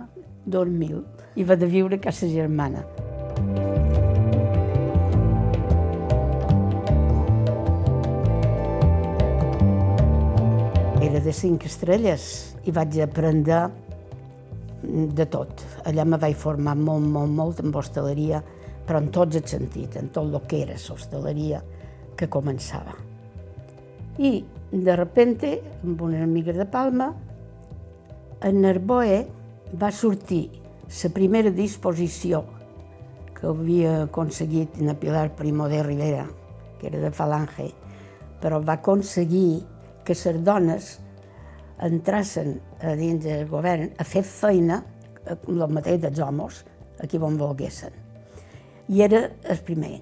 2.000 i va de viure a casa germana. Era de cinc estrelles i vaig aprendre de tot. Allà me vaig formar molt, molt, molt en hostaleria, però en tots els sentits, en tot el que era l'hostaleria que començava. I, de repente, amb una amiga de Palma, en Narboe va sortir la primera disposició que havia aconseguit en Pilar Primo de Rivera, que era de Falange, però va aconseguir que les dones entrassin a dins del govern a fer feina, el mateix dels homes, a qui bon volguessin. I era el primer.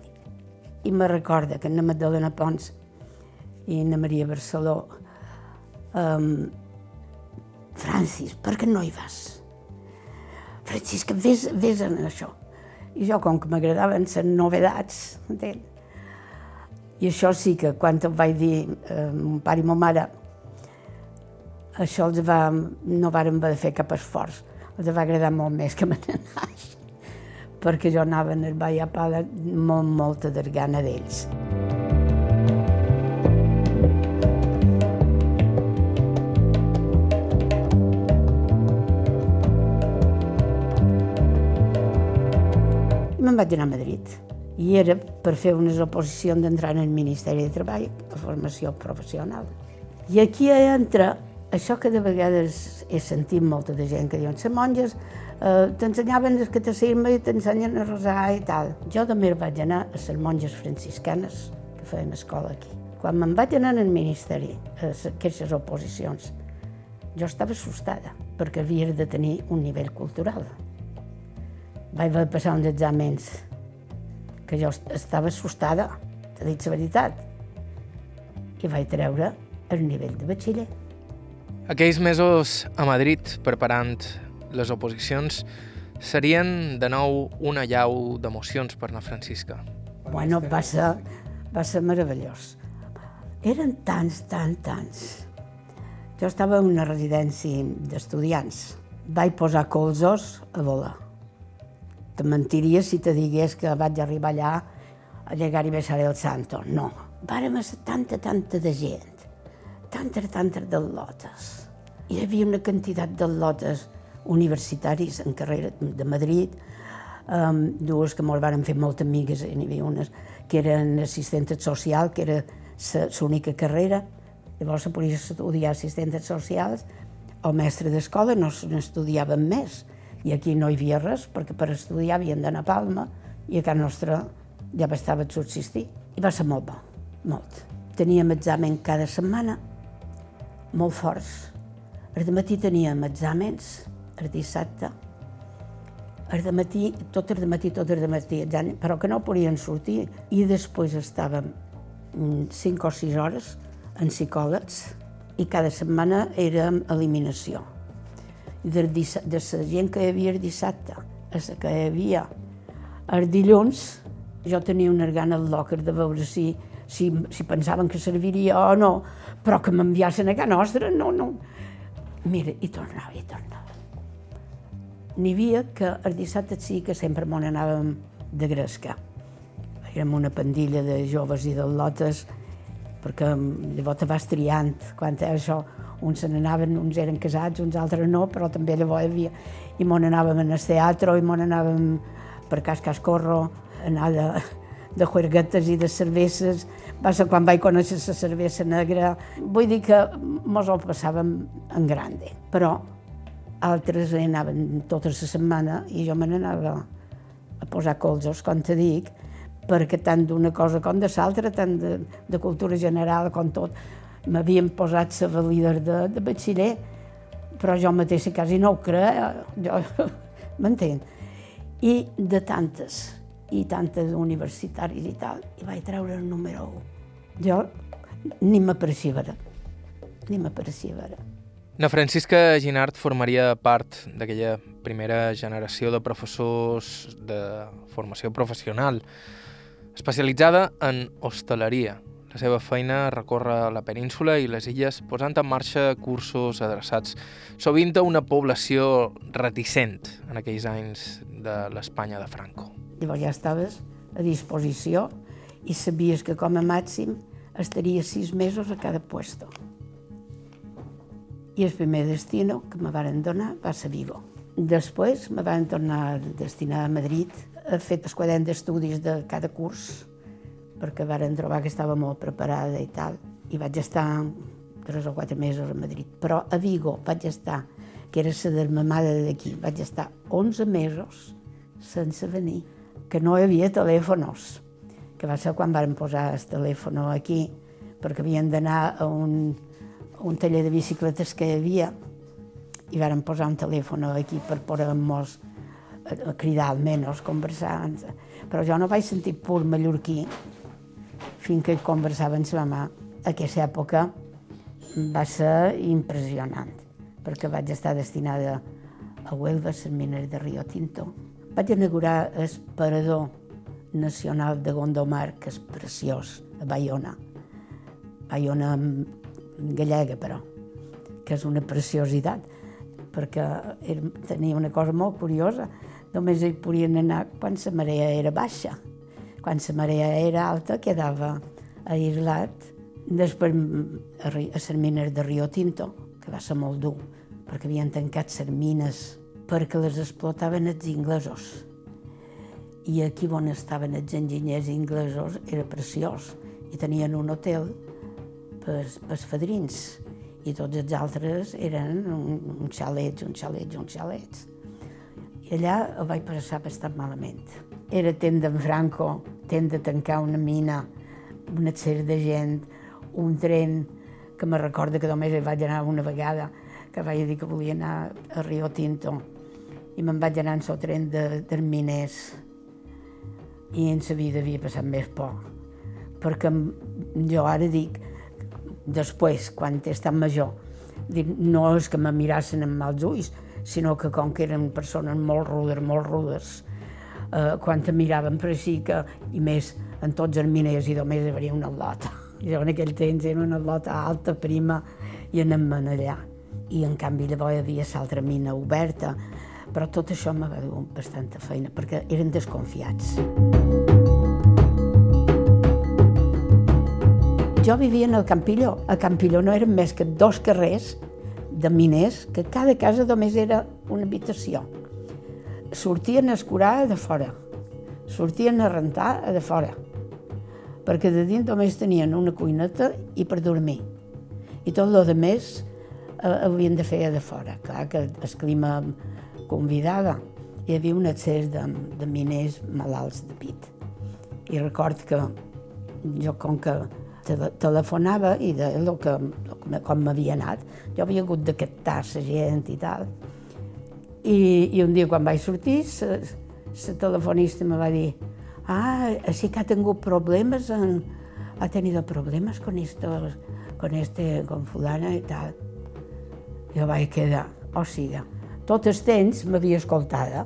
I me recorda que en Magdalena Pons i en Maria Barceló um, Francis, per què no hi vas? Francisca, vés, vés en això. I jo, com que m'agradaven les novedats, entén? I això sí que quan em vaig dir eh, mon pare i ma mare, això els va, no varen haver de fer cap esforç. Els va agradar molt més que me perquè jo anava en el Bahia Pala molt, molta de gana d'ells. Vaig anar a Madrid. I era per fer unes oposicions d'entrar en el Ministeri de Treball, de formació professional. I aquí entra això que de vegades he sentit molta de gent que diuen les monges eh, t'ensenyaven el catecisme i t'ensenyen a resar i tal. Jo també vaig anar a les monges franciscanes que feien escola aquí. Quan me'n vaig anar al Ministeri, a aquestes oposicions, jo estava assustada, perquè havia de tenir un nivell cultural vaig haver de passar uns exàmens que jo estava assustada, t'he dit la veritat, i vaig treure el nivell de batxiller. Aquells mesos a Madrid preparant les oposicions serien de nou una llau d'emocions per la Francisca. Bueno, va ser, va ser meravellós. Eren tants, tants, tants. Jo estava en una residència d'estudiants. Vaig posar colzos a volar te mentiria si te digués que vaig arribar allà a llegar i besar el santo. No. Vàrem ser tanta, tanta de gent, tanta, tanta de lotes. Hi havia una quantitat de lotes universitaris en carrera de Madrid, um, dues que molt varen fer molt amigues, n'hi havia unes que eren assistentes social, que era l'única carrera, llavors se podia estudiar assistentes socials, o mestre d'escola no n'estudiaven més, i aquí no hi havia res, perquè per estudiar havien d'anar a Palma i a casa nostra ja bastava subsistir. I va ser molt bo, molt. Teníem examen cada setmana molt forts. El matí teníem exàmens, el dissabte, el matí, tot el matí, tot el matí, però que no podien sortir. I després estàvem 5 mm, o 6 hores en psicòlegs i cada setmana érem eliminació. De, de la gent que hi havia el dissabte a la que hi havia el dilluns, jo tenia una gana loca de veure si, si, si pensaven que serviria o no, però que m'enviassin a casa nostra, no, no. Mira, i tornava, i tornava. N'hi havia que el dissabte sí que sempre m'on anàvem de gresca. Érem una pandilla de joves i de lotes, perquè llavors te vas triant. Quan això, uns se n'anaven, uns eren casats, uns altres no, però també llavors hi havia... I m'on anàvem al teatre, i m'on anàvem per cas Cascorro, anar de, de juerguetes i de cerveses. Va ser quan vaig conèixer la cervesa negra. Vull dir que mos ho passàvem en grande. Però altres anaven tota la setmana i jo me n'anava a posar colzos, com te dic, perquè tant d'una cosa com de l'altra, tant de, de cultura general com tot, m'havien posat la valida de, de batxiller, però jo mateixa quasi no ho crec, jo m'entenc. I de tantes, i tantes universitaris i tal, i vaig treure el número 1. Jo ni m'apareixia ni m'apareixia vera. Na Francisca Ginart formaria part d'aquella primera generació de professors de formació professional, especialitzada en hostaleria. La seva feina recorre la península i les illes posant en marxa cursos adreçats sovint a una població reticent en aquells anys de l'Espanya de Franco. Llavors ja estaves a disposició i sabies que com a màxim estaria sis mesos a cada puesto. I el primer destino que me varen donar va ser Vigo. Després me van tornar a destinar a Madrid a fer el quadern d'estudis de cada curs, perquè varen trobar que estava molt preparada i tal, i vaig estar tres o quatre mesos a Madrid. Però a Vigo vaig estar, que era la dermamada d'aquí, vaig estar 11 mesos sense venir que no hi havia telèfons, que va ser quan van posar el telèfon aquí, perquè havien d'anar a un, a un taller de bicicletes que hi havia, i varen posar un telèfon aquí per poder-nos a cridar almenys, conversar. Però jo no vaig sentir pur mallorquí fins que conversava amb sa mamà. Aquesta època va ser impressionant, perquè vaig estar destinada a Huelva, a mines de Rio Tinto, vaig inaugurar el parador nacional de Gondomar, que és preciós, a Bayona. Bayona gallega, però, que és una preciositat, perquè tenia una cosa molt curiosa. Només hi podien anar quan la marea era baixa. Quan la marea era alta quedava aïllat. Després a, les mines de Rio Tinto, que va ser molt dur, perquè havien tancat les mines perquè les explotaven els inglesos. I aquí on estaven els enginyers inglesos era preciós i tenien un hotel pels, pels fadrins i tots els altres eren uns xalets, uns xalets, uns xalets. I allà el vaig passar bastant malament. Era temps d'en Franco, de tancar una mina, un excés de gent, un tren, que me recorda que només hi vaig anar una vegada, que vaig dir que volia anar a Rio Tinto. I me'n vaig anar en el tren de, de Miners. I en sa vida havia passat més por. Perquè jo ara dic després, quan he estat major dic, no és que me mirassin amb mals ulls sinó que com que eren persones molt rudes, molt rudes eh, quan te miraven per així que, i més en tots els miners i només hi havia una lota jo en aquell temps era una lota alta, prima i anem allà i en canvi llavors hi havia l'altra mina oberta però tot això me va dur bastanta feina, perquè eren desconfiats. Jo vivia en el Campilló. A Campilló no eren més que dos carrers de miners, que cada casa només era una habitació. Sortien a escurar de fora, sortien a rentar de fora, perquè de dins només tenien una cuineta i per dormir. I tot el més eh, havien de fer de fora. Clar que el clima convidada. Hi havia un excés de, de miners malalts de pit. I record que jo, com que tele telefonava i de el que, el que, com m'havia anat. Jo havia hagut captar la gent i tal. I, I un dia quan vaig sortir, la telefonista me va dir ah, sí que ha tingut problemes, en, ha tenido problemes con esto, con este, con fulana i tal. Jo vaig quedar, o sigui, tot el temps m'havia escoltada.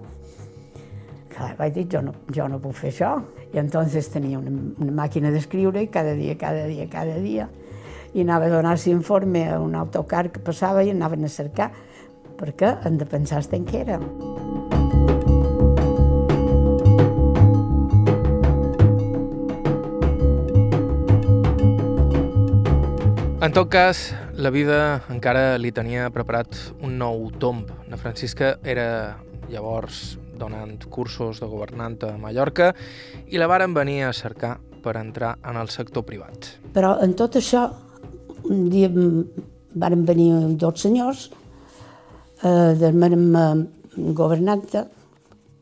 Clar, vaig dir, jo no, jo no puc fer això. I entonces tenia una, una màquina d'escriure i cada dia, cada dia, cada dia, i anava a donar l'informe a un autocar que passava i anaven a cercar, perquè hem de pensar en què era. En tot cas, la vida encara li tenia preparat un nou tomb. La Francisca era llavors donant cursos de governanta a Mallorca i la varen venir a cercar per entrar en el sector privat. Però en tot això, un dia varen venir dos senyors, eh, demanem governanta,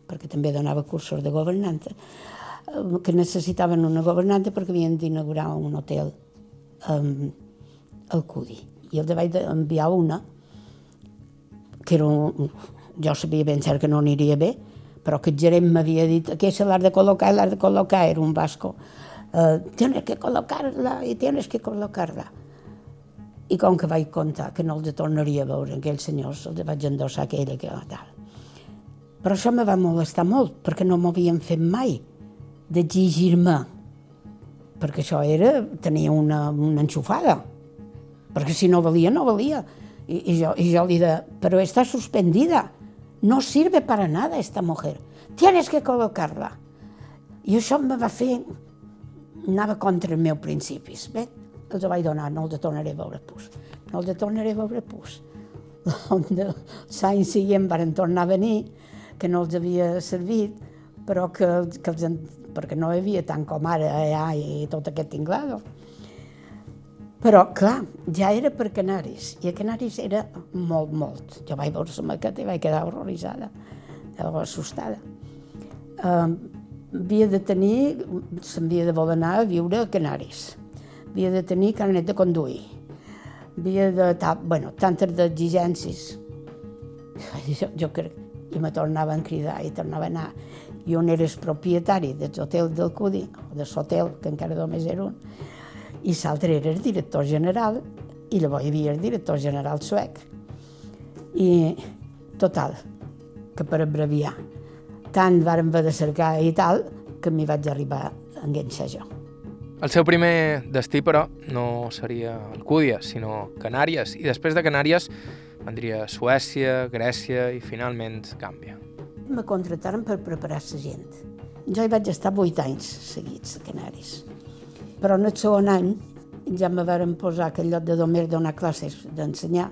perquè també donava cursos de governanta, eh, que necessitaven una governanta perquè havien d'inaugurar un hotel eh, al CUDI. I els vaig enviar una, que era un, jo sabia ben cert que no aniria bé, però que el gerent m'havia dit que se l'has de col·locar, l'has de col·locar, era un basco. Uh, tienes que col·locar-la i tienes que col·locar-la. I com que vaig comptar que no els tornaria a veure aquells senyors, els vaig endossar aquella que tal. Però això me va molestar molt, perquè no m'havien fet mai d'exigir-me, perquè això era, tenia una, una enxufada perquè si no valia, no valia. I, i, jo, i jo li de, però està suspendida, no sirve para nada esta mujer, tienes que col·locar-la. I això em va fer, anava contra els meus principis. Bé, els vaig donar, no els tornaré a veure pus. No els tornaré a veure pus. L'any següent van tornar a venir, que no els havia servit, però que, que els, perquè no hi havia tant com ara allà i tot aquest tinglado. Però, clar, ja era per Canaris, i a Canaris era molt, molt. Jo vaig veure la maqueta i vaig quedar horroritzada, assustada. Uh, havia de tenir, s'havia de voler anar a viure a Canaris. Havia de tenir carnet de conduir. Havia de... Ta, bueno, tantes d'exigències. Jo, jo crec, i me tornaven a cridar i tornava a anar. I on eres propietari del hotel del Cudi, o de l'hotel, que encara només era un, i l'altre era el director general i llavors hi havia el director general suec. I total, que per abreviar, tant varen haver de cercar i tal, que m'hi vaig arribar a enganxar jo. El seu primer destí, però, no seria Alcúdia, sinó Canàries, i després de Canàries vendria Suècia, Grècia i finalment Gàmbia. Me contrataren per preparar la gent. Jo hi vaig estar vuit anys seguits a Canàries. Però en el segon any ja me varen posar aquell lloc de domer donar classes, d'ensenyar,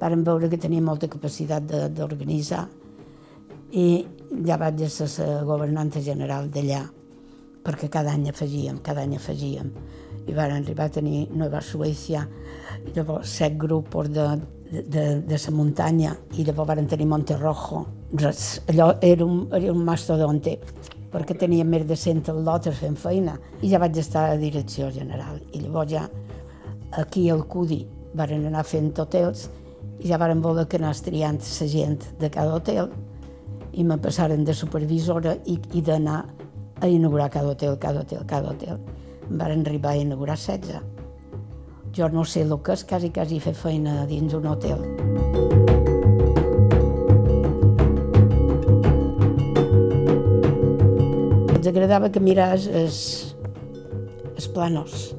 varen veure que tenia molta capacitat d'organitzar i ja vaig ser la governanta general d'allà, perquè cada any afegíem, cada any afegíem. I van arribar a tenir Nova Suècia, llavors set grups de, de, de, de la muntanya, i llavors van tenir Monterrojo. Res, allò era un, era un mastodonte perquè tenia més de 100 lotes fent feina i ja vaig estar a direcció general. I llavors ja aquí al CUDI varen anar fent hotels i ja varen voler que anés triant la gent de cada hotel i me passaren de supervisora i, i d'anar a inaugurar cada hotel, cada hotel, cada hotel. Em varen arribar a inaugurar 16. Jo no sé el que és quasi, quasi fer feina dins un hotel. ens agradava que miràs els, els planos,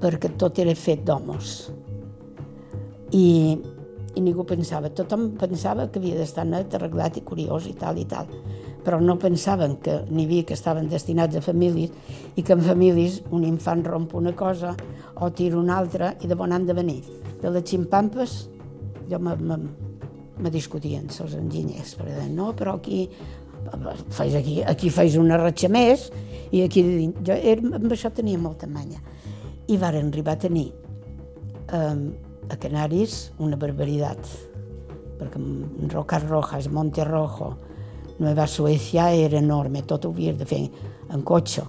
perquè tot era fet d'homes. I, I ningú pensava, tothom pensava que havia d'estar net, arreglat i curiós i tal i tal, però no pensaven que n'hi havia que estaven destinats a famílies i que en famílies un infant romp una cosa o tira una altra i de bon han de venir. De les ximpampes jo me, me, me discutien els enginyers, perquè no, però aquí fes aquí, aquí fes una ratxa més i aquí jo era, amb això tenia molta manya. I varen arribar a tenir um, a Canaris una barbaritat, perquè Rocas Rojas, Monte Rojo, Nueva Suecia era enorme, tot ho havies de fer en cotxe.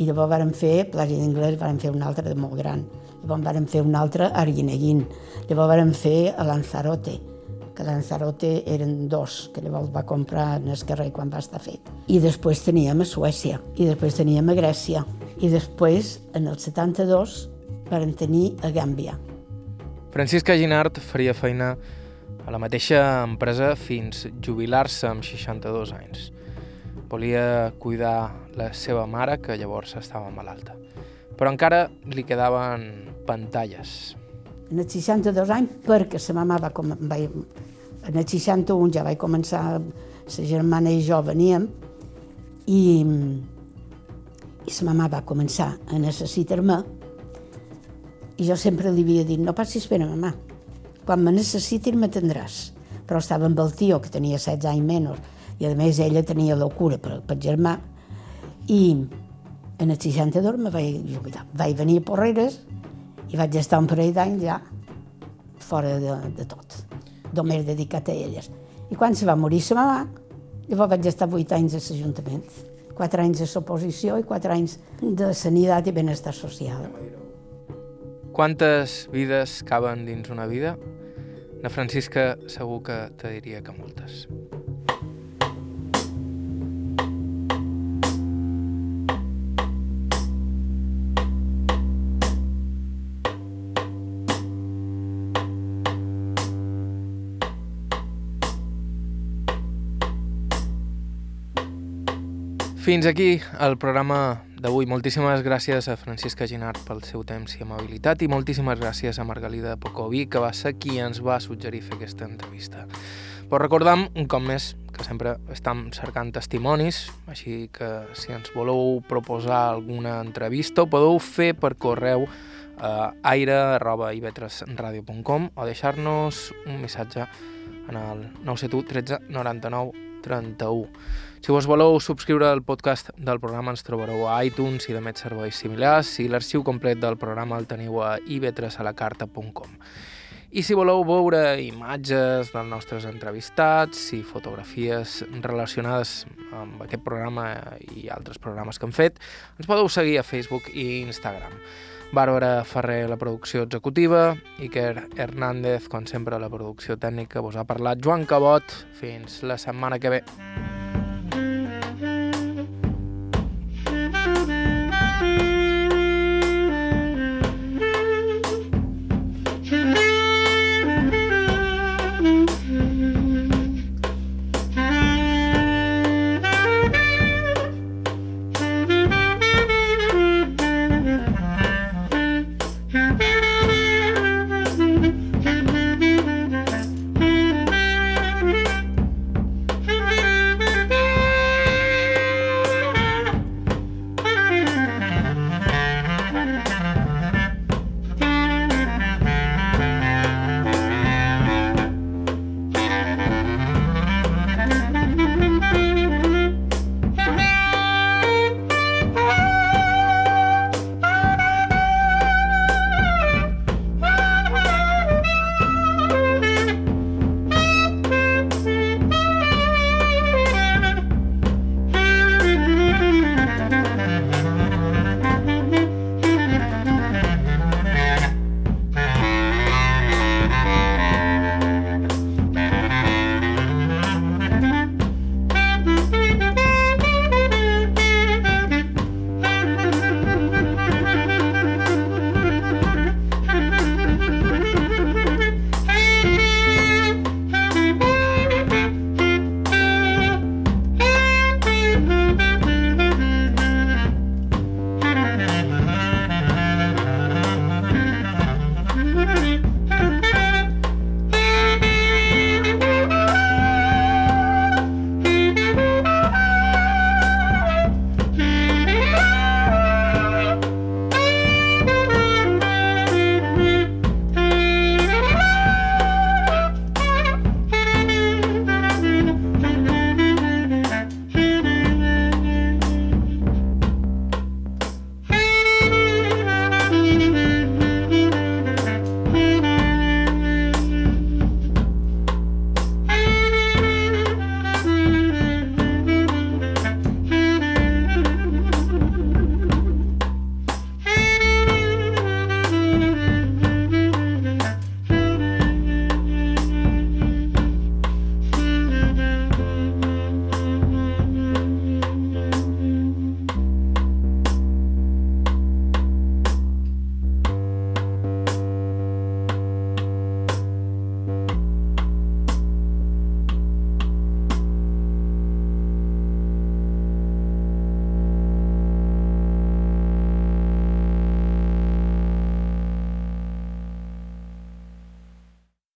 I llavors vàrem fer, plàgia d'anglès, vàrem fer un altre de molt gran. Llavors vàrem fer un altre a Arguineguín. Llavors vàrem fer a Lanzarote, que Lanzarote eren dos, que llavors va comprar en el carrer quan va estar fet. I després teníem a Suècia, i després teníem a Grècia, i després, en el 72, varen tenir a Gàmbia. Francisca Ginart faria feina a la mateixa empresa fins jubilar-se amb 62 anys. Volia cuidar la seva mare, que llavors estava malalta. Però encara li quedaven pantalles. En els 62 anys, perquè sa mama va, com, va... En el 61 ja vaig començar, sa germana i jo veníem, i, i sa mama va començar a necessitar-me, i jo sempre li havia dit, no passis pena, mamà, quan me necessitis m'atendràs. Però estava amb el tio, que tenia 16 anys menys, i a més ella tenia locura per, per germà, i en el 62 me vaig jubilar. Vaig venir a Porreres i vaig estar un parell d'anys ja fora de, de tot, només dedicat a elles. I quan se va morir sa mamà, llavors vaig estar vuit anys a l'Ajuntament, quatre anys de suposició i quatre anys de sanitat i benestar social. Quantes vides caben dins una vida? Na Francisca segur que te diria que moltes. Fins aquí el programa d'avui. Moltíssimes gràcies a Francisca Ginart pel seu temps i amabilitat i moltíssimes gràcies a Margalida Pocovi, que va ser qui ens va suggerir fer aquesta entrevista. Però recordam, un cop més, que sempre estem cercant testimonis, així que si ens voleu proposar alguna entrevista ho podeu fer per correu a aire.ivetresradio.com o deixar-nos un missatge en el 971 13 99 31. Si vos voleu subscriure al podcast del programa ens trobareu a iTunes i de més serveis similars i l'arxiu complet del programa el teniu a ivetresalacarta.com. I si voleu veure imatges dels nostres entrevistats i fotografies relacionades amb aquest programa i altres programes que hem fet, ens podeu seguir a Facebook i Instagram. Bàrbara Ferrer, la producció executiva, Iker Hernández, com sempre, la producció tècnica, vos ha parlat Joan Cabot. Fins la setmana que ve.